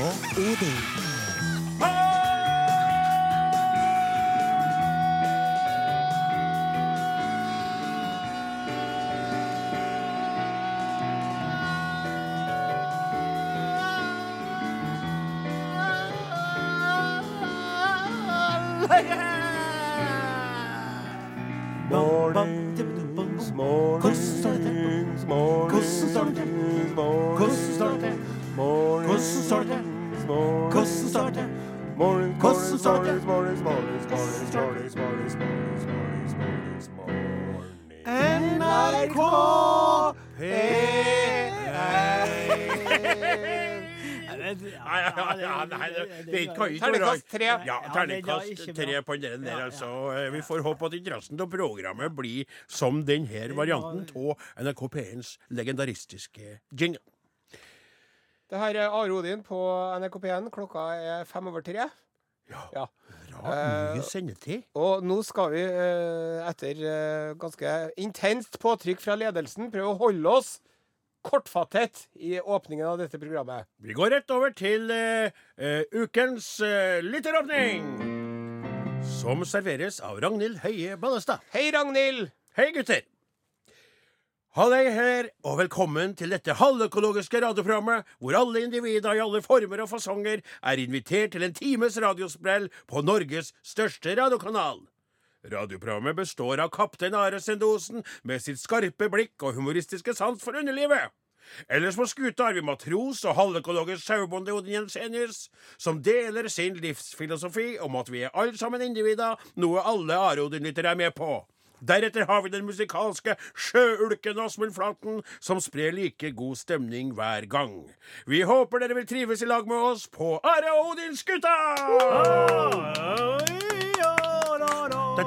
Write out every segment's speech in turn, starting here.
어? 5대 Nei, ja, ja, nei, det, det kan ikke være Terningkast tre. Ja, terningkast tre på den der, altså. Eh, Vi får håpe at interessen av programmet blir som denne varianten av NRK P1s legendaristiske jingle. Det her er Are Odin på NRK P1. Klokka er fem over tre. Ja. Bra, mye sendetid. Og nå skal vi, uh, etter uh, ganske intenst påtrykk fra ledelsen, prøve å holde oss kortfattet i åpningen av dette programmet. Vi går rett over til uh, uh, ukens uh, lytteråpning. Som serveres av Ragnhild Høie Ballestad. Hei, Ragnhild! Hei, gutter! Hallei her, og velkommen til dette halvøkologiske radioprogrammet, hvor alle individer i alle former og fasonger er invitert til en times radiosprell på Norges største radiokanal. Radioprogrammet består av kaptein Are Sendosen med sitt skarpe blikk og humoristiske sans for underlivet. Ellers på skuta har vi matros og halvøkologisk sauebonde Odin Jensenius, som deler sin livsfilosofi om at vi er alle sammen individer, noe alle Are-Odin-lyttere er med på. Deretter har vi den musikalske sjøulken Åsmund Flaten, som sprer like god stemning hver gang. Vi håper dere vil trives i lag med oss på Are og Odin-skuta! Ding, Vi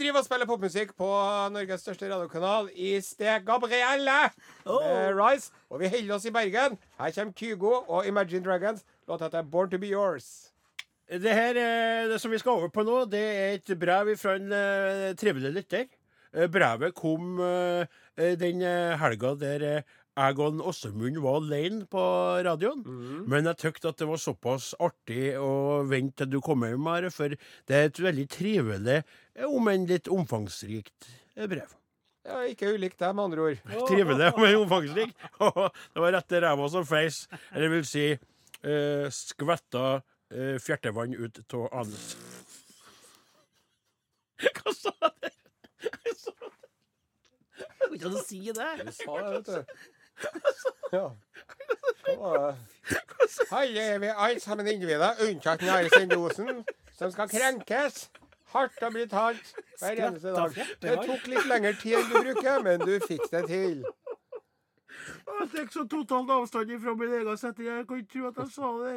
driver og spiller popmusikk på Norges største radiokanal i sted Gabrielle med Rise. Og vi holder oss i Bergen. Her kommer Kygo og Imagine Dragons. Låta heter Born to be yours. Det her eh, det som vi skal over på nå, det er et brev fra en uh, trivelig lytter. Eh, brevet kom eh, eh, den helga der Egon Åsemund var alene på radioen. Men jeg tykte at det var såpass artig å vente til du kom hjem, her, for det er et veldig trivelig, om enn litt omfangsrikt brev. Ja, ikke ulikt deg, med andre ord. Trivelig, men omfangsrikt. det var rett til ræva som feis. Eller vil si eh, skvetta eh, fjertevann ut av anus. Hva sa jeg? Det. Går ikke an å si det. Du sa det, vet du. Ja. Hva var det? Her er vi alle sammen individer, unntatt Nare Sendosen, som skal krenkes. Hardt og brutalt hver eneste dag. Det tok litt lengre tid enn du bruker, men du fikk det til. Jeg ikke så totalt avstand fra min egen setning. Jeg kan ikke tro at jeg sa det.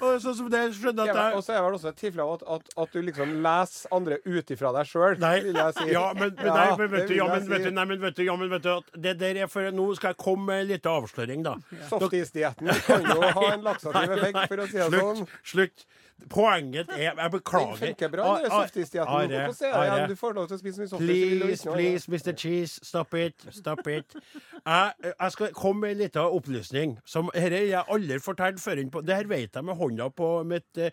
Og så som det skjønner at jeg Og så er det vel også et tilfelle at, at, at du liksom leser andre ut ifra deg sjøl, vil jeg si. ja, men, men, nei, men, vet du, ja, men, vet du, nei, men vet du, ja, men vet du at det der er for Nå skal jeg komme med en liten avsløring, da. Softisdietten kan jo ha en laksativ effekt, for å si det sånn. Slutt. slutt. Poenget er Jeg Den beklager. funker bra, den Are, softisdietten. Are, det Du får lov til å spise mye softis. så vil du Please, please, Mr. Cheese, stop it. Stop it. Jeg, jeg skal komme med en liten opplysning. Som dette har jeg aldri fortalt før. Det her vet jeg med hånda på mitt eh,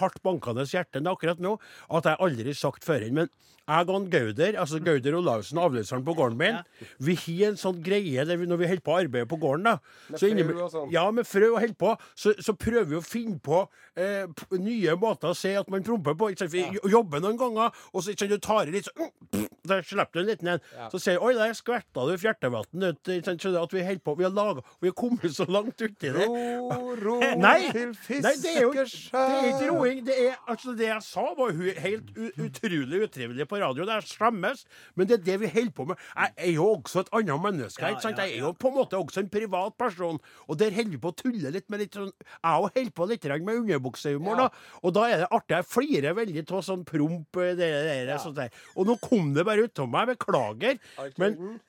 hardt bankende hjerte akkurat nå, at jeg aldri har sagt før. Men jeg og Gauder, altså Gauder Olavsen, avløseren på gården min, vi har en sånn greie vi, når vi holder på å arbeide på gården, da Med så frø og sånn. Ja, med frø og holder på, så, så prøver vi å finne på eh, nye måter å se at man promper på. Ikke sant? Vi ja. jobber noen ganger, og så ikke sant, du tar i litt sånn da Der slipper du en liten en. Ja. Så sier du Oi, der skvetta du fjertevann ut. at vi holder på Vi har laga vi har kommet så langt uti det. Ro, ro Nei, til Nei, det er ikke roing. Det er, altså, det jeg sa, var helt utrolig utrivelig på radio. Det er slemmes, men det er det vi holder på med. Jeg er jo også et annet menneske. ikke sant? Jeg er jo på en måte også en privat person. Og der holder vi på å tulle litt med litt sånn Jeg òg holder på litt med underbuksehumor, da. Og da er det artig. Jeg flirer veldig av sånn promp, det, det det, sånt der. Og nå kom det bare ut av meg. Beklager. Men.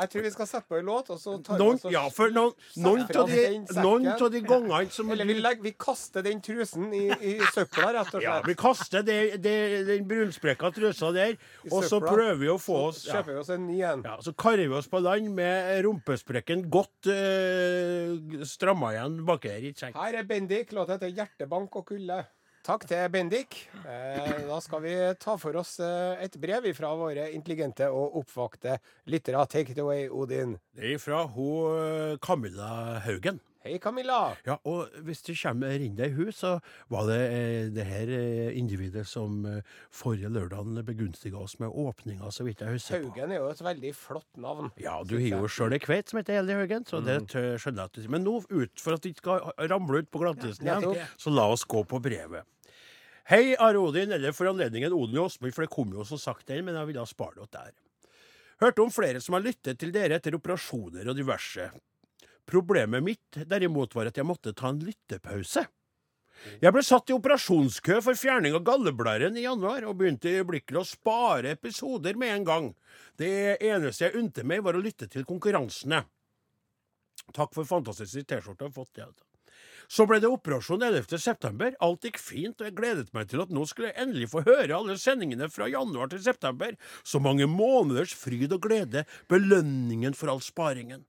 Jeg tror vi skal sette på en låt, og så tar vi oss ja, for noen, noen av de, noen av de gangene som Eller vi, legger, vi kaster den trusen i, i søpla, rett og slett. ja. Vi kaster det, det, den brunsprekka trusa der, og så prøver vi å få oss Så kjøper vi oss en ny en. Ja, Så karer vi oss på land med rumpesprekken godt øh, stramma igjen baki her. Her er Bendik. Låta heter 'Hjertebank og kulde'. Takk til Bendik. Eh, da skal vi ta for oss eh, et brev fra våre intelligente og oppvakte lyttere. Take it away, Odin. Det er fra hun eh, Camilla Haugen. Hei, Camilla. Ja, og hvis du kommer inn deg i hus, så var det eh, det her individet som eh, forrige lørdag begunstiga oss med åpninga, så vidt jeg husker på. Haugen er jo et veldig flott navn. Ja, du har jo sjøl ei kveit som heter Elde Haugen, så det skjønner jeg at du sier. Men nå, ut, for at vi ikke skal ramle ut på glattisen igjen, ja, så la oss gå på brevet. Hei, Are Odin, eller for anledningen Odin og Åsmund, for det kom jo som sagt den, men jeg ville spare det der. Hørte om flere som har lyttet til dere etter operasjoner og diverse. Problemet mitt derimot var at jeg måtte ta en lyttepause. Jeg ble satt i operasjonskø for fjerning av galleblæren i januar, og begynte øyeblikkelig å spare episoder med en gang. Det eneste jeg unte meg, var å lytte til konkurransene. Takk for fantastisk T-skjorte jeg har fått. Ja. Så ble det operasjon 11. september. Alt gikk fint, og jeg gledet meg til at nå skulle jeg endelig få høre alle sendingene fra januar til september. Så mange måneders fryd og glede, belønningen for all sparingen.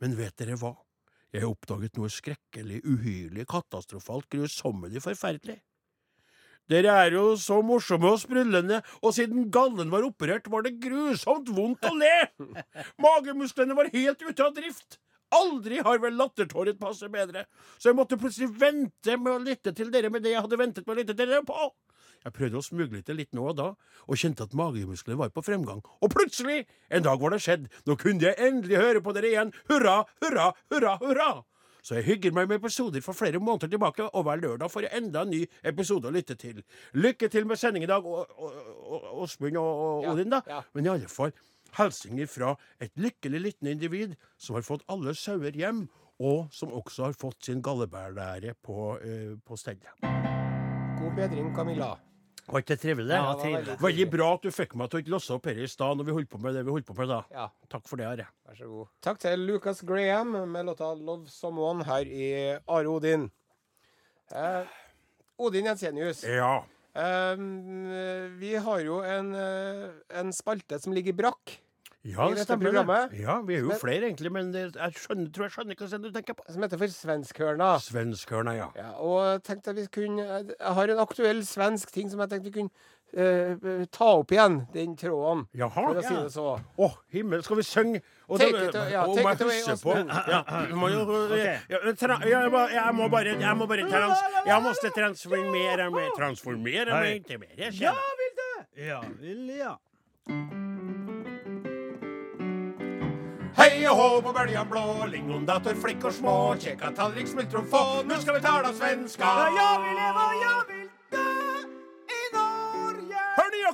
Men vet dere hva? Jeg oppdaget noe skrekkelig, uhyrlig, katastrofalt, grusommelig forferdelig. Dere er jo så morsomme og sprudlende, og siden gallen var operert, var det grusomt vondt å le! Magemusklene var helt ute av drift. Aldri har vel lattertåret passet bedre, så jeg måtte plutselig vente med å lytte til dere med det jeg hadde ventet med å lytte til dere på. Jeg prøvde å smugle til litt nå og da, og kjente at magemusklene var på fremgang. Og plutselig, en dag var det skjedd, nå kunne jeg endelig høre på dere igjen. Hurra, hurra, hurra, hurra! Så jeg hygger meg med episoder for flere måneder tilbake, og hver lørdag får jeg enda en ny episode å lytte til. Lykke til med sending i dag, og- og- og- Åsmund og, og Ja, Odin, da. ja. Men i alle fall, hilsener fra et lykkelig liten individ som har fått alle sauer hjem, og som også har fått sin gallebærlære på, eh, på stell. God bedring, Camilla. Var ikke det trivelig? Ja, det var veldig Veldig bra at du fikk meg til å ikke låse opp her i stad når vi holdt på med det vi holdt på med da. Ja, Takk for det, Are. vær så god. Takk til Lucas Graham med låta 'Love Someone' her i Are Odin. Eh, Odin Jensenius. Ja. Um, vi har jo en, eh, en spalte som ligger i brakk, Ja, det stemmer det. Ja, vi er jo flere egentlig, men det, jeg skjønner, tror jeg skjønner hva du tenker på. som heter for Svenskhørna. Svenskhørna, ja. Ja, og tenkte at vi kunne Jeg har en aktuell svensk ting som jeg tenkte vi kunne eh, ta opp igjen, den tråden. Jaha. For å si det så. Å, himmel, skal vi synge? Og Take da- it ja, oh, take it away, Åsmund. ja, vi må jo, ja, tra, jeg, må, jeg må bare Jeg må bare trans, Jeg måtte transformere meg Transformere meg til mer jeg Ja, vil det! Ja, vil ja. Hei og hå på bølja blå, lingondator, og små, kjekka tallrik, smultron få, nå skal vi tala svenska. Ja, vil lever, ja, vil dø i Norge.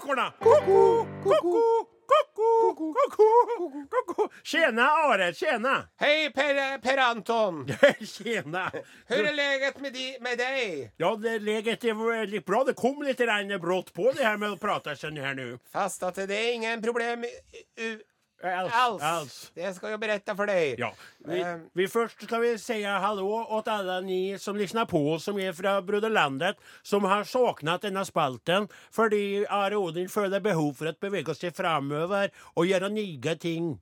Ekorna! Ko-ko, ko-ko, ko-ko, ko-ko, ko-ko. Tjena, Are. Tjene. Hei, Per, per Anton! tjene. Hvordan er leget med, de, med deg? Ja, det er är litt bra. Det kom litt brått på det her med å prate sånn her nå. Fast at det er ingen problem alls. alls. Det skal jag berätta för dig. Ja. Vi, Ehm. vi först ska vi säga hallå åt alla ni som lyssnar på som är från Broderlandet som har saknat denna spalten fordi Are Odin føler behov for å bevege seg framover og gjøre nye ting.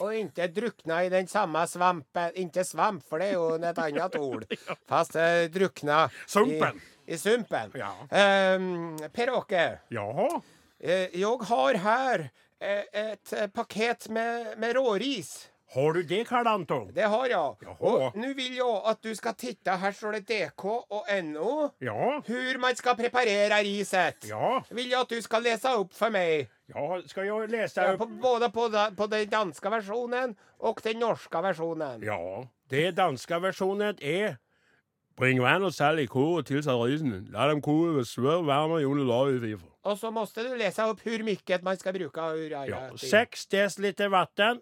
Og ikke drukne i den samme svampen. Inte svamp, for det er jo et annet ord. Fast eh, Sumpen. i, i sumpen. Ja. Ehm, Per-Åke, Jaha. Jeg jag har här eh, ett eh, paket med, med råris. Har du det, Karl Anton? Det har jeg. Jaha. Og nå vil jeg at du skal titte. Her står det DK og NO. Ja. Hvor man skal preparere riset. Ja. Vil jeg at du skal lese opp for meg. ja. skal jeg lese opp? Ja, på, både på, på den danske versjonen og den norske versjonen. Ja, det danske versjonen er Bring vann og salt i kor og tilsett risen. La dem koke ved svør varme i under laget. Och så måste du läsa opp hvor mye man skal bruke Hur, ja, Seks desiliter vann,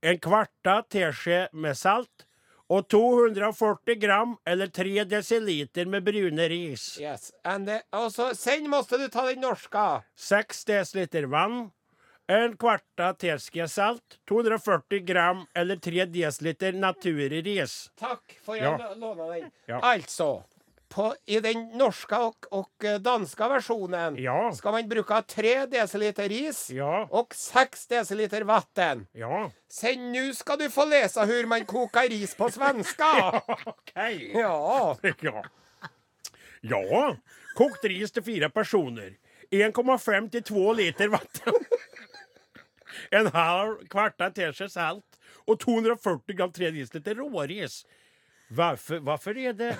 en kvarta teskje med salt og 240 gram eller 3 desiliter med brune ris. Yes. Eh, så, sen måste du ta den norske. 6 desiliter vann, En kvarta teske salt, 240 gram eller 3 desiliter naturris. Takk for jeg ja. låna den. Ja. Altså, på, i den norske og, og eh, danske versjonen Ja. skal man bruke 3 dl ris Ja. og 6 dl vann. Ja. Se, nå skal du få lese hvor man koker ris på svenska. OK. Ja. Ja. Ja. Kokt ris til fire personer. 1,5 til 2 liter vann. En halv kvarta teskje salt og 240 gram 3 dl råris. Hvorfor, hvorfor er det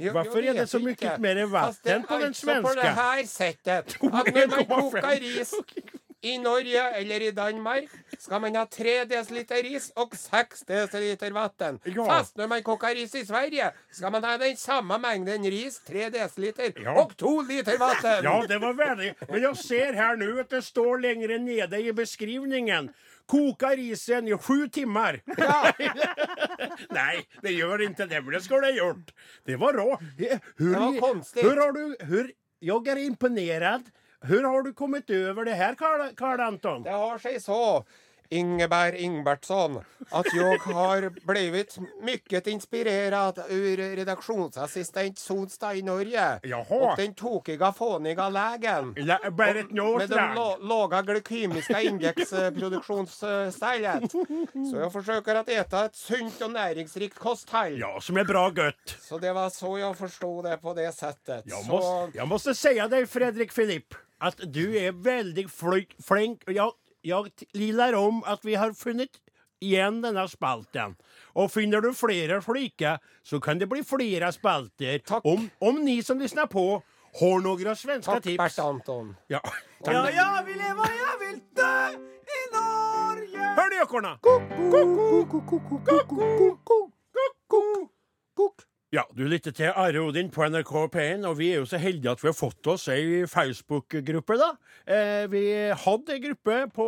Jo, Varför jo, är det så ikke. mycket mer vatten på er den altså på det her settet at når man 1,5. koker ris i Norge eller i Danmark, skal man ha 3 dl ris og 6 dl vann. Ja. Fast når man koker ris i Sverige, skal man ha den samme mengden ris, 3 dl, Ja. og 2 liter vann. Ja, det var veldig Men jeg ser her nå at det står lenger nede i beskrivningen. Koka risen i sju timer! Ja. Nei, det gjør ikke det, men det skulle jeg gjort. Det var rå. Hur, Det var konstigt. Hur har du, hur, jag är imponerad. Hur har du kommet over det her, Karl, Karl Anton? Det har seg så, Ingeberg Ingbertsson, at jeg har blivit mye inspirert ur redaksjonsassistent Sonstad i Norge. Jaha. Og den tokiga, fåniga lägen. La- Berit Med de Northland. glykymiske indexproduktionsstället. Så jeg forsøker å ete et sunt og næringsrikt kosthold. Ja, som er bra godt. Så det var så jeg forsto det på det settet. Jeg må, så, jeg måtte si deg, Fredrik Filipp, at du er veldig flink. flink. Jag, jag liler om at vi har funnet igjen denne spalten. Og finner du flere slike, så kan det bli flere spalter. Om, om ni som lyssnar på har noen svenske tips. tips. Bert Anton. Ja. Ja, jeg vil leve, jeg vil dø i Norge. Hör ni ekorna? Ja, du lytter til Are Odin på NRK P1, og vi er jo så heldige at vi har fått oss ei Facebook-gruppe, da. Eh, vi hadde ei gruppe på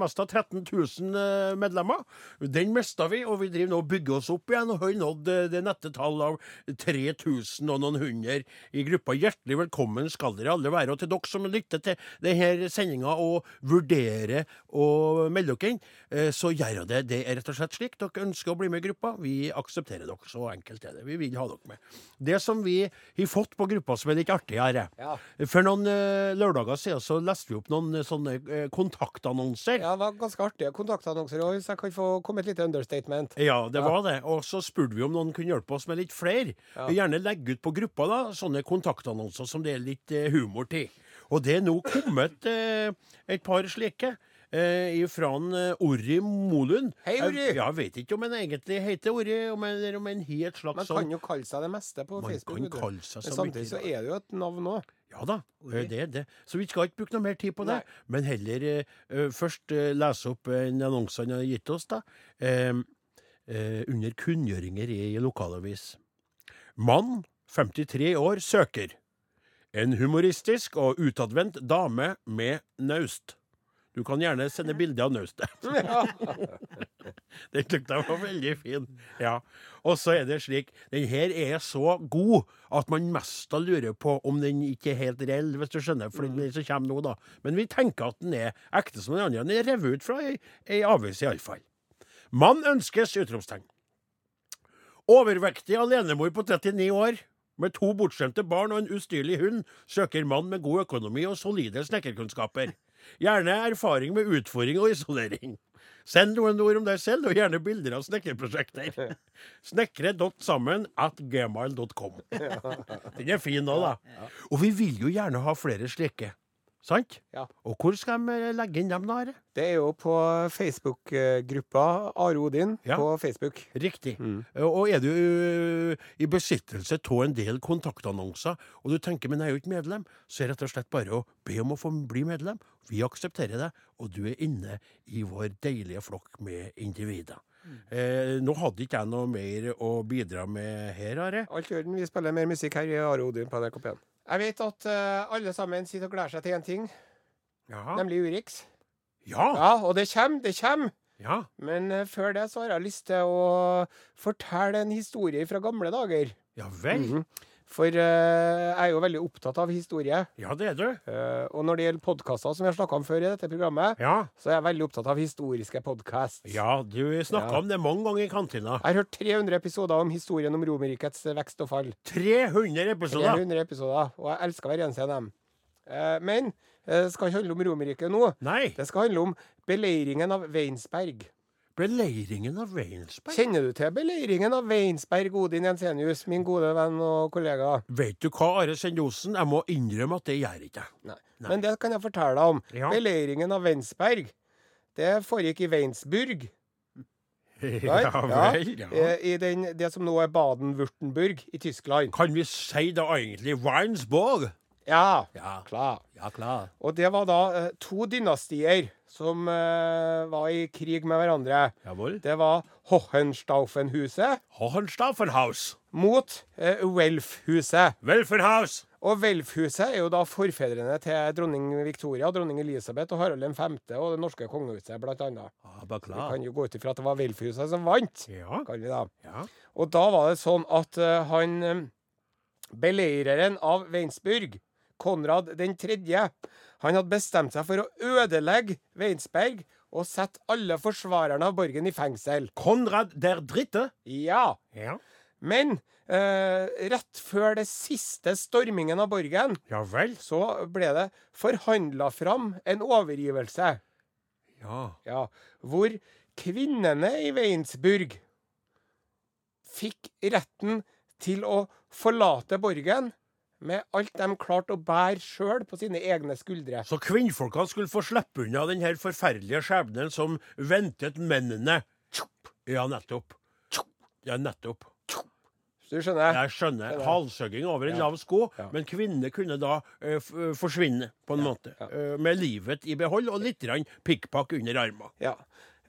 mest av 13 000 eh, medlemmer. Den mista vi, og vi driver nå og bygger oss opp igjen, og har nådd eh, det nette tall av 3000 og noen hundre i gruppa. Hjertelig velkommen skal dere alle være. Og til dere som lytter til denne sendinga og vurderer å melde dere inn, eh, så gjør dere det. Det er rett og slett slik. Dere ønsker å bli med i gruppa. Vi aksepterer dere. Så enkelt er det. Vi vil ha dere med. Det som vi har fått på gruppa som er litt artig her, er- Ja. For noen uh, lørdager siden så leste vi opp noen eh, sånne uh, kontaktannonser. Ja, det var ganske artige kontaktannonser òg, hvis jeg kan få komme et lite understatement. Ja, det var det. Og så spurte vi om noen kunne hjelpe oss med litt flere. Vi Gjerne legge ut på gruppa da, sånne kontaktannonser som det er litt uh, humor til. Og det er nå kommet eh, et par slike. Eh, fra Orri Molund. Hei, Orri. Jeg, jeg vet ikke om han egentlig heter Orri, om han, eller om han har et slags Man sånn kan jo kalle seg det meste på Man Facebook. kan kalle seg Men samtidig så er det jo et navn òg. Ja da, Orri. det er det. Så vi skal ikke bruke noe mer tid på det. Nei. Men heller eh, eh, først eh, lese opp en annonse han har gitt oss, da. Eh, eh, under kunngjøringer i lokalavis. Mann, 53 år, søker. En humoristisk og utadvendt dame med naust. Du kan gjerne sende bilde av naustet. Den syntes jeg var veldig fin. Ja. Og så er det slik Den her er så god at man mest lurer på om den ikke er helt reell, hvis du skjønner. For den som kommer nå, da. Men vi tenker at den er ekte som den andre. Den er revet ut fra ei, ei avis, iallfall. Mann ønskes! utropstegn. Overvektig alenemor på 39 år. Med to bortskjemte barn og en ustyrlig hund søker mann med god økonomi og solide snekkerkunnskaper. Gjerne erfaring med utfordring og isolering. Send noen ord om deg selv, og gjerne bilder av snekkerprosjekter. Snekre.sammen at gmail.com. Den er fin nå, da. Og vi vil jo gjerne ha flere slike. Sant? Ja. Og hvor skal vi legge inn dem, da? Are? Det er jo på Facebook-gruppa Are Odin Ja. på Facebook. Riktig. Og er du i besittelse av en del kontaktannonser, og du tenker men jeg er jo ikke medlem, så er det rett og slett bare å be om å få bli medlem. Vi aksepterer det, og du er inne i vår deilige flokk med individer. Eh, nå hadde ikke jeg noe mer å bidra med her, Are. Alt i orden. Vi spiller mer musikk her i Are Odin på NRK P1. Jeg vet at uh, alle sammen sitter og gleder seg til én ting, Ja. nemlig Urix. Ja. Ja, og det kommer, det kommer. ja. Men uh, før det så har jeg lyst til å fortelle en historie fra gamle dager. Ja vel. Mhm. For eh, jeg er jo veldig opptatt av historie. Ja, det er du. Eh, og når det gjelder podkaster, som vi har snakka om før i dette programmet, Ja. så er jeg veldig opptatt av historiske podkast. Ja, du snakka Ja. om det mange ganger i kantina. Jeg har hørt 300 episoder om historien om Romerrikets vekst og fall. 300 episoder! 300 episoder, og jeg elsker hver eneste av dem. Eh, men eh, det skal ikke handle om Romerriket nå. Nei. Det skal handle om beleiringen av Weinsberg. Beleiringen av Weinsberg. Kjenner du til beleiringen av Weinsberg, Odin Jensenius, min gode venn og kollega? Vet du hva, Are Sendosen? Jeg må innrømme at det gjør ikke jeg. Nei. Men det kan jeg fortelle deg om. Ja. Beleiringen av Weinsberg, det foregikk i Weinsburg. Ja vel, ja. ja. I den, det som nå er Baden-Wurtenburg i Tyskland. Kan vi si da egentlig Weinsborg? Ja, Ja. klar. Ja, klar. Og det var da eh, to dynastier som eh, var i krig med hverandre. Jawohl. Det var Hohenstaufenhuset Hohenstaufenhaus. mot eh, Welfhuset. Welfenhaus. Og Welfhuset er jo da forfedrene til dronning Victoria, dronning Elisabeth og Harald 5. og det norske kongehuset, blant annet. Vi klar. kan jo gå ut ifra at det var Welfhuset som vant. Ja. Kan vi da. ja. Og da var det sånn at eh, han eh, Beleireren av Weinsburg, Konrad den tredje, han hadde bestemt seg for å ødelegge Weinsberg og sette alle forsvarerne av borgen i fengsel. Konrad der dritte. Ja. Ja. Men eh, rett før det siste stormingen av borgen, Ja vel. så ble det forhandla fram en overgivelse. Ja. Ja, hvor kvinnene i Weinsburg fikk retten til å forlate borgen med alt de klarte å bære sjøl på sine egne skuldre. Så kvinnfolkene skulle få slippe unna den her forferdelige skjebnen som ventet mennene. Ja, nettopp. Ja, nettopp. Du skjønner? Jeg skjønner. det. Halshugging over en Ja. lav sko, Ja. men kvinnene kunne da eh, forsvinne, på en måte. ja. Eh, med livet i behold og litt pikkpakk under armene. Ja.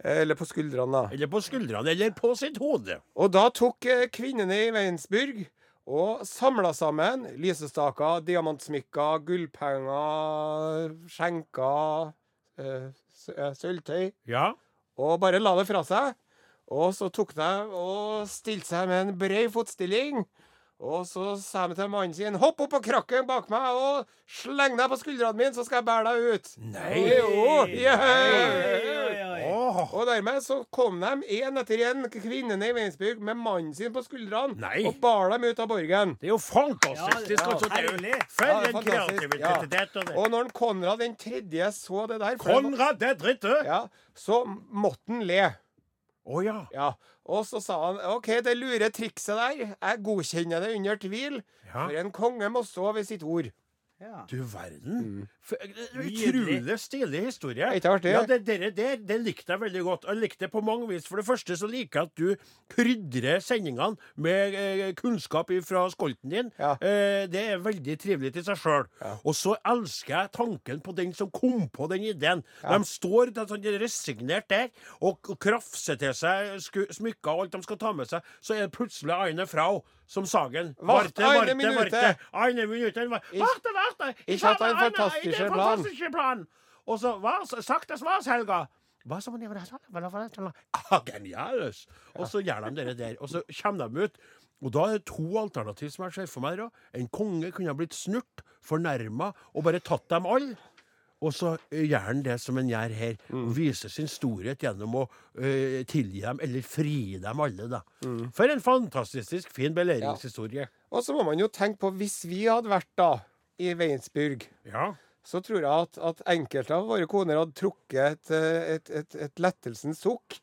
Eller på skuldrene, da. Eller på skuldrene, eller på sitt hode. Og da tok eh, kvinnene i Weinsburg og samla sammen lysestaker, diamantsmykker, gullpenger, skjenker, eh, eh, sølvtøy, Ja. og bare la det fra seg. Og så tok de og stilte seg med en brei fotstilling. Og så sa de til mannen sin 'Hopp opp på krakken bak meg og sleng deg på skuldrene mine, så skal jeg bære deg ut'. Nei. Jo, ja. Og dermed så kom de én etter én, kvinnene i Weinsburg, med mannen sin på skuldrene Nei. og bar dem ut av borgen. Det er jo fantastisk. Ja, det er. For Ja, det er en fantastisk. kreativitet. og det. Og når Konrad den tredje så det der, for Konrad der dritte! ja, så måtte han le. Å ja. Ja, Og så sa han OK, det lure trikset der, jeg godkjenner det under tvil. Ja. For en konge må stå ved sitt ord. Ja. Du verden. Eh, utrolig stilig historie. Ikke artig? Ja, det, det, det, det likte jeg veldig godt. Jeg likte det på mange vis. For det første så liker jeg at du krydrer sendingene med eh, kunnskap fra skolten din. Ja. Eh, det er veldig trivelig til seg sjøl. Ja. Og så elsker jeg tanken på den som kom på den ideen. De står sånn resignert der og krafser til seg smykker og alt de skal ta med seg. Så er det plutselig Aine Frau som sagen. Varte, varte, varte. Eine minute. Varte, varte. Ich hatte einen fantastisk fantastischen Plan. Plan. Og så hva, sagt das was, Helga? Hva som det var ah, Geniales! Og så gjør de det der. Og så kommer de ut. Og da er det to alternativ som jeg ser for meg. En konge kunne ha blitt snurt, fornærma og bare tatt dem alle. Og så gjør han det som han gjør her, og viser sin storhet gjennom å eh, tilgi dem, eller fri dem alle, da. For en fantastisk fin beleiringshistorie. Og så må man jo tenke på, hvis vi hadde vært da i Weinsburg Ja. så tror jeg at, at enkelte av våre koner hadde trukket et, eh, et, et, et lettelsens sukk.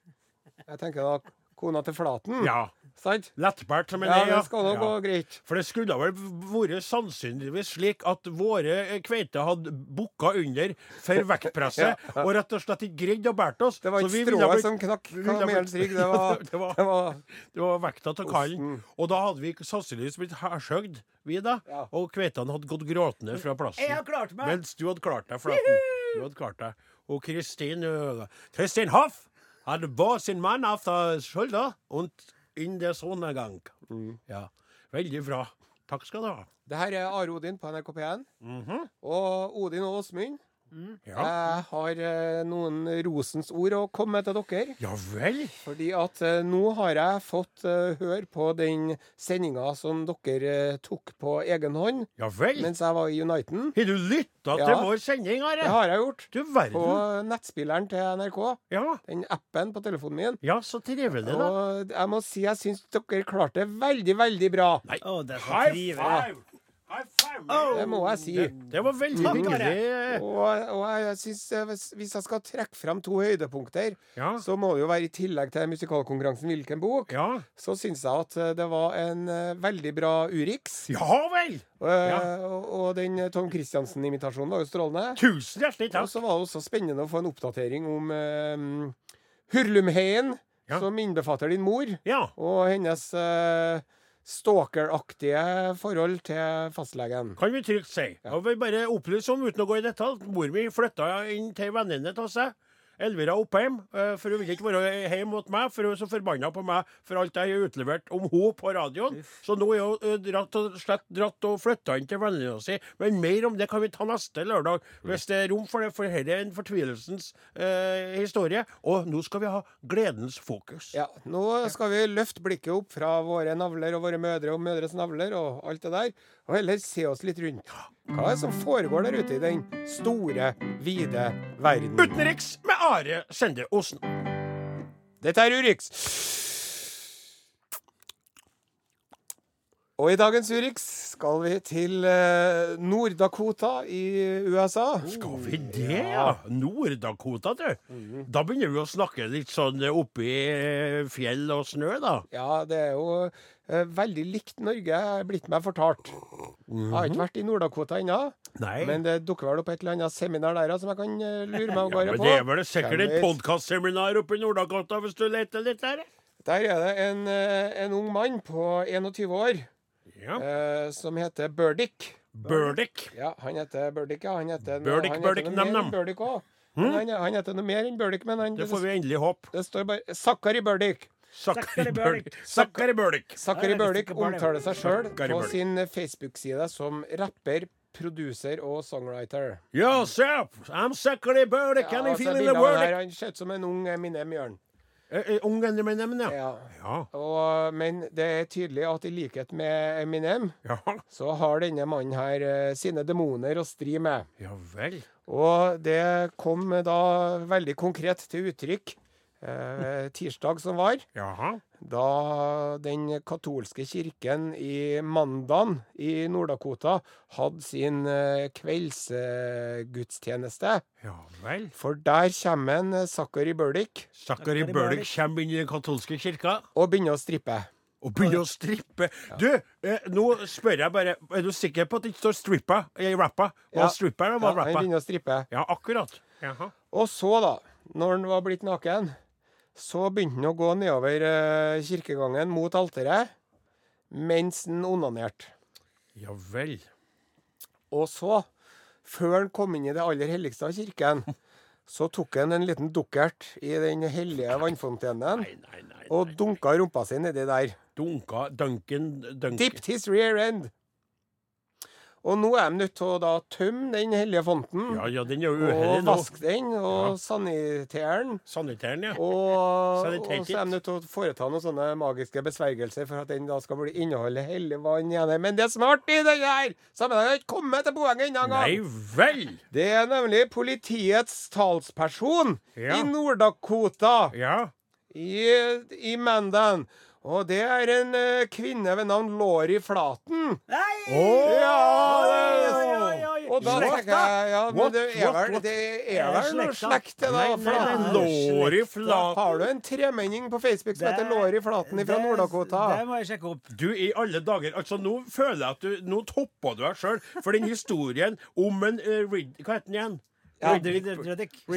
Jeg tenker da kona til Flaten. ja. Sant? Lettbært som en Ja, det skal nå Ja. gå greit. For det skulle vel vært sannsynligvis slik at våre eh, kveiter hadde bukka under for vektpresset, Ja. og rett og slett ikke greid å bære oss. Det var Så ikke strået blitt- som knakk kamelens rygg. Det var, det var, det var det var vekta av kallen. Og da hadde vi sannsynligvis blitt hærsøgd, vi da. Ja. Og kveitene hadde gått gråtende fra plassen. Jeg har klart meg. Mens du hadde klart deg, Flaten. Du hadde klart deg. Og Kristin øh, Kristin Hoff hadde båret sin mann av und in der Sonnegang. Mm. Ja. Veldig bra. Takk skal du ha. Det her er Are Odin på NRK P1. Mhm. Og Odin og Åsmund Ja. Jeg har eh, noen rosens ord å komme med til dere. ja vel. Fordi at eh, nå har jeg fått eh, høre på den sendinga som dere eh, tok på egen hånd Ja vel. mens jeg var i Uniten. Har du lytta Ja. til vår sending, Det har jeg gjort. Du På verden. nettspilleren til NRK. Ja. Den appen på telefonen min. ja, så trivelig, da. Og jeg må si jeg syns dere klarte det veldig, veldig bra. Å, det er så High trivelig. five! Det må jeg si. Det, det var veldig Takk, hyggelig. Og, og jeg synes, eh, hvis, jeg skal trekke frem to høydepunkter, Ja. så må det jo være i tillegg til musikalkonkurransen Hvilken bok, Ja. så syns jeg at eh, det var en eh, veldig bra Urix. ja vel! Og, Ja. og, den Tom Christiansen-imitasjonen var jo strålende. Tusen hjertelig Og så var det også spennende å få en oppdatering om um, Hurlumheien, som innbefatter din mor, Ja. og hennes uh, stalkeraktige forhold til fastlegen. Kan vi trygt si. Og vi bare opplyse om, uten å gå i detalj, mor mi flytta inn til venninne til seg. Elvira Oppheim, eh, for hun vil ikke være hjemme mot meg, for hun er så forbanna på meg for alt jeg har utlevert om henne på radioen. Så nå er hun eh, dratt og slett dratt og flytta inn til venninna si. Men mer om det kan vi ta neste lørdag, hvis det er rom for det, for dette er en fortvilelsens eh, historie. Og nå skal vi ha gledens fokus. Ja, nå skal vi løfte blikket opp fra våre navler og våre mødre og mødres navler og alt det der, og heller se oss litt rundt. Hva er det som foregår der ute i den store, vide verden? Utenriks Are Sende Osen. Dette er Urix. Og i dagens Urix skal vi til eh, Nord-Dakota i USA. Skal vi det, ja? Nord-Dakota, du. Da begynner vi å snakke litt sånn oppi fjell og snø, da. Ja, det er jo veldig likt Norge, er blitt meg fortalt. Jeg har ikke vært i Nord-Dakota ennå, Nei. men det dukker vel opp et eller annet seminar der som jeg kan eh, lure meg av ja, gårde men på. det er vel sikkert et podkastseminar oppe i Nord-Dakota hvis du leter litt der? Der er det en, eh, en ung mann på 21 år Ja. eh, som heter Burdick. Burdick. Ja, han heter Burdick, ja. Han heter, Burdick, han Burdick, heter enn Burdick òg. Han, han heter noe mer enn Burdick, men han, Det får vi endelig håpe. det står bare Sakari Burdick. Burdick visste ikke bare det. omtaler seg sjøl på sin Facebook-side som rapper, producer og songwriter. Yo, sup? I'm Zakkari Burdick. Ja, Can you altså, feel bildet the av han word? her, Han ser ut som en ung Eminem Jørn. Ung Eminem, ja. Ja. Ja. Og, men det er tydelig at i likhet med Eminem, Ja. så har denne mannen her eh, sine demoner å stri med. ja vel. Og det kom da veldig konkret til uttrykk eh, tirsdag som var, Jaha. da den katolske kirken i Mandan i Nord-Dakota hadde sin eh, kveldsgudstjeneste. Ja vel. For der kommer en Zachary Zakkari Burdick Zachary Burdick kommer inn i den katolske kirka. og begynner å strippe. Og begynner å strippe. Du, eh, nå spør jeg bare Er du sikker på at det ikke står 'strippa' i rappa? Var Ja. stripper eller Ja, rappa? han begynner å strippe. Ja, akkurat. Jaha. Og så, da, når han var blitt naken, så begynte han å gå nedover eh, kirkegangen mot alteret mens han onanerte. Ja vel. Og så, før han kom inn i det aller helligste av kirken, så tok han en liten dukkert i den hellige vannfontenen Nei, nei, nei. og dunka rumpa si nedi der. Dunka Duncan Duncan. Dipped his rear end. Og nå er de nødt til å tømme den hellige fonten. Ja, ja, den er jo Og uheldig nå. vaske den, og Ja. sanitere den. Sanitæren, ja. Og, Så og så er de nødt til å foreta noen sånne magiske besvergelser for at den da skal bli inneholde hellig vann igjen. Men det som er artig i denne her sammenhengen, har ikke kommet til poenget ennå Nei vel! Det er nemlig politiets talsperson Ja. i Nord-Dakota, Ja. i, i Mandan. Og det er en uh, kvinne ved navn Lori Flaten. Nei! Ja, oi, oi. Og da tenker jeg ja, men det er vel, det er Er vel noe slekt til Flaten. Lori Flaten. Har du en tremenning på Facebook som heter Lori Flaten fra Nord-Dakota? Det må jeg sjekke opp. Du, i alle dager Altså, nå føler jeg at du Nå toppa du deg sjøl. For den historien om en uh, Hva heter den igjen? Ja.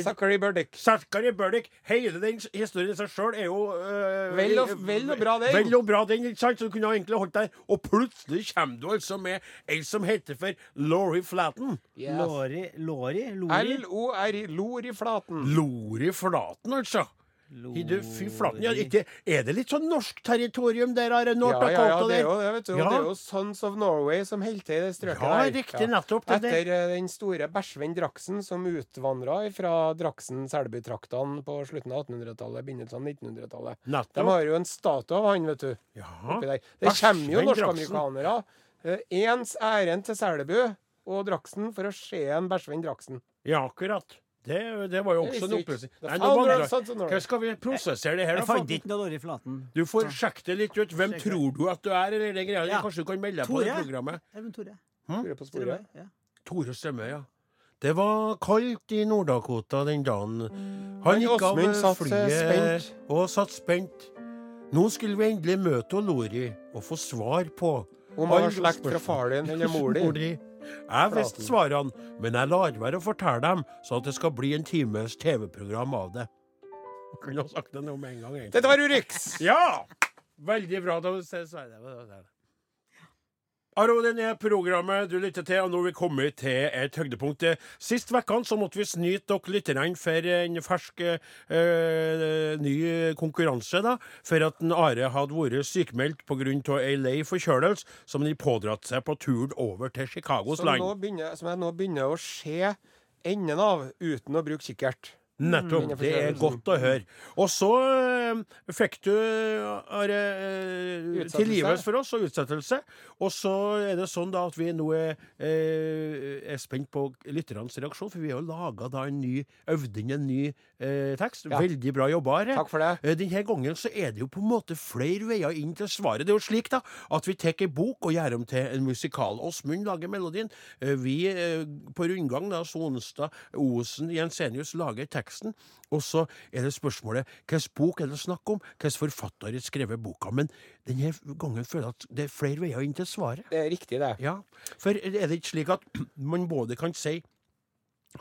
Zachary Burdick. Zachary Burdick. Hele den historien i seg sjøl er jo eh, Vel og- vel og bra, den. Vel og bra, den, ikke sant? Så du kunne ha egentlig holdt der. Og plutselig kommer du altså med ei som heter for Laurie Flatten. Lori Lori? Lori? L-O-R-I. Lori Flaten. Lori Flaten, altså. Har fy flaten, ja, ikke, er det litt sånn norsk territorium der, Are? Ja, ja, ja, det er jo det, vet du. Ja. Det er jo Sons of Norway som holder til i det strøket Ja, der. riktig, nettopp. Det. Etter det. den store Bersvein Draksen som utvandra fra Draksen-Selbu-traktene på slutten av 1800-tallet, begynnelsen av 1900-tallet. De har jo en statue av han, vet du. Ja. der. Det kommer jo norsk-amerikanere. eh, Ens ærend til Selbu og Draksen for å se en Bersvein Draksen. ja, akkurat. Det, det var jo også en oppløsning. Norway. Hva skal vi prosessere det her, Jeg fant ikke noe dårlig i flaten. Du får sjekke det litt ut. Hvem tror du at du er, eller den greia? Ja. Kanskje du kan melde deg på det programmet? Tore. Tore sporet. meg, ja. Tore Strømme, ja. Det var kaldt i Nord-Dakota den dagen. Han gikk av eh, flyet og satt spent. Nå skulle vi endelig møte Lori og få svar på Om han har slekt fra far din eller Mor din. Jeg visste svarene, men jeg lar være å fortelle dem, sånn at det skal bli en times TV-program av det. Jeg kunne ha sagt det nå med en gang, egentlig. Dette var Urix! Ja! Veldig bra. Da ses vi. Aro, det er programmet du lytter til, og nå er vi kommet til et høydepunkt. Sist vekkene så måtte vi snyte dere lytterne for en fersk øh, ny konkurranse, da. For at en Are hadde vært sykemeldt pga. ei lei forkjølelse som de pådratt seg på turen over til Chicagos Som, land. nå begynner, som jeg nå begynner å se enden av uten å bruke kikkert. Nettopp. Det er godt å høre. Og så eh, fikk du Are, eh, tilgivelse for oss og utsettelse. Og så er det sånn da at vi nå er, eh, er spent på lytternes reaksjon, for vi har jo laga da en ny øvd inn en ny eh, tekst. Ja. Veldig bra jobba, Are. Takk for det. Denne gangen så er det jo på en måte flere veier inn til svaret. Det er jo slik da, at vi tar ei bok og gjør om til en musikal. Åsmund lager melodien. Vi på rundgang, da, Sonstad, Osen, Jensenius lager teksten. Og så er det spørsmålet hvilken bok er det snakk om? Hvilken forfatter har skrevet boka? Men denne gangen føler jeg at det er flere veier inn til svaret. Det er riktig, det. Ja, For er det ikke slik at man både kan si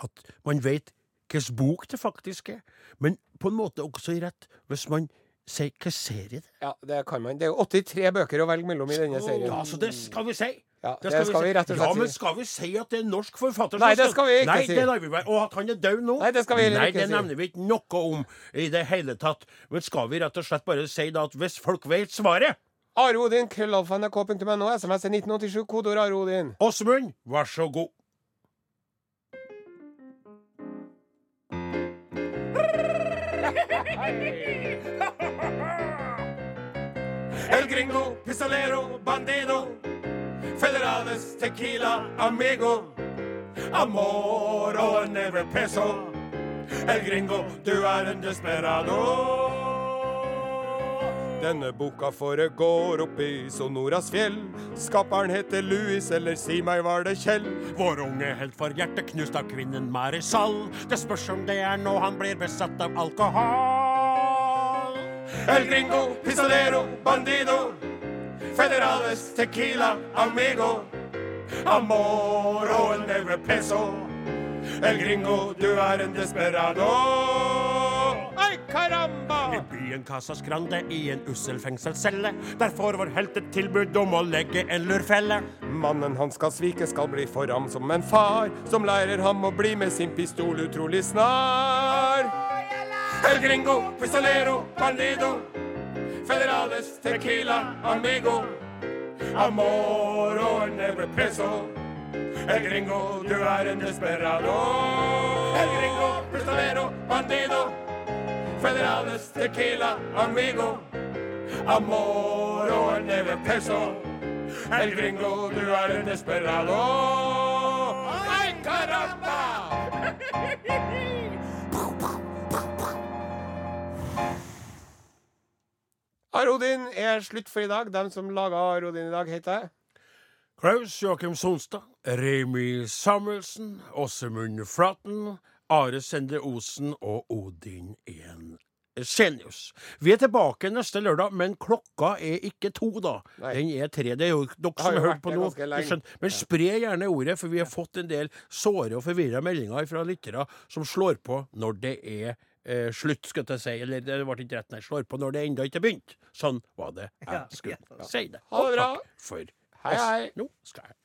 at man vet hvilken bok det faktisk er, men på en måte også i rett hvis man sier hvilken serie det er? Ja, det kan man. Det er jo 83 bøker å velge mellom i denne serien. Ja, så det skal vi si. Ja, det skal vi rett og slett si. Ja, men skal vi si at det er norsk forfatter? Nei, det skal vi ikke Nei, si. det lar vi være. Og at han er død nå? Nei, det skal vi heller Nei, ikke det si. nevner vi ikke noe om i det hele tatt. Men skal vi rett og slett bare si da at hvis folk vet svaret Are Odin, krøllalfa SMS er 1987, kodeord Are Odin. Åsmund, vær så god. El gringo, pistolero, bandido. Federales, tequila, amigo. Amor og never peso. El gringo, du er en desperado. Denne boka foregår oppi i Sonoras fjell. Skaperen heter Louis, eller si meg var det Kjell. Vår unge helt får hjertet knust av kvinnen Marisol. Det spørs om det er nå han blir besatt av alkohol. El gringo, pistolero, bandido. Federales, tequila, amigo. Amor og en never peso. El gringo, du er en desperado. Ay, caramba! I byen Casas Grande i en ussel fengselscelle. Der får vår helt et tilbud om å legge en lurfelle. Mannen han skal svike, skal bli for ham som en far, som lærer ham å bli med sin pistol utrolig snar. El gringo, pistolero, bandido. Federales, tequila, amigo. Amor og never peso. El gringo, du er en desperado. El gringo, pistolero, bandido. Federales, tequila, amigo. Amor og never peso. El gringo, du er en desperado. Ay, caramba! Arodin er slutt for i dag. Dem som laga Arodin i dag, heter jeg. Klaus Joakim Sonstad, Remi Samuelsen, Åsemund Flaten, Are Sende Osen og Odin Ien Senius. Vi er tilbake neste lørdag, men klokka er ikke to, da. Nei. Den er tre. Det er jo dere som har hørt på nå. Men spre gjerne ordet, for vi har fått en del såre og forvirra meldinger fra lyttere som slår på når det er eh, slutt, skal jeg si. Eller det ble ikke rett, når jeg Slår på når det ennå ikke har begynt. Sånn var det jeg Ja, skulle ja. si det. Ha det bra. takk for Hei, oss. hei. Nå skal jeg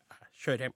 kjøre hjem.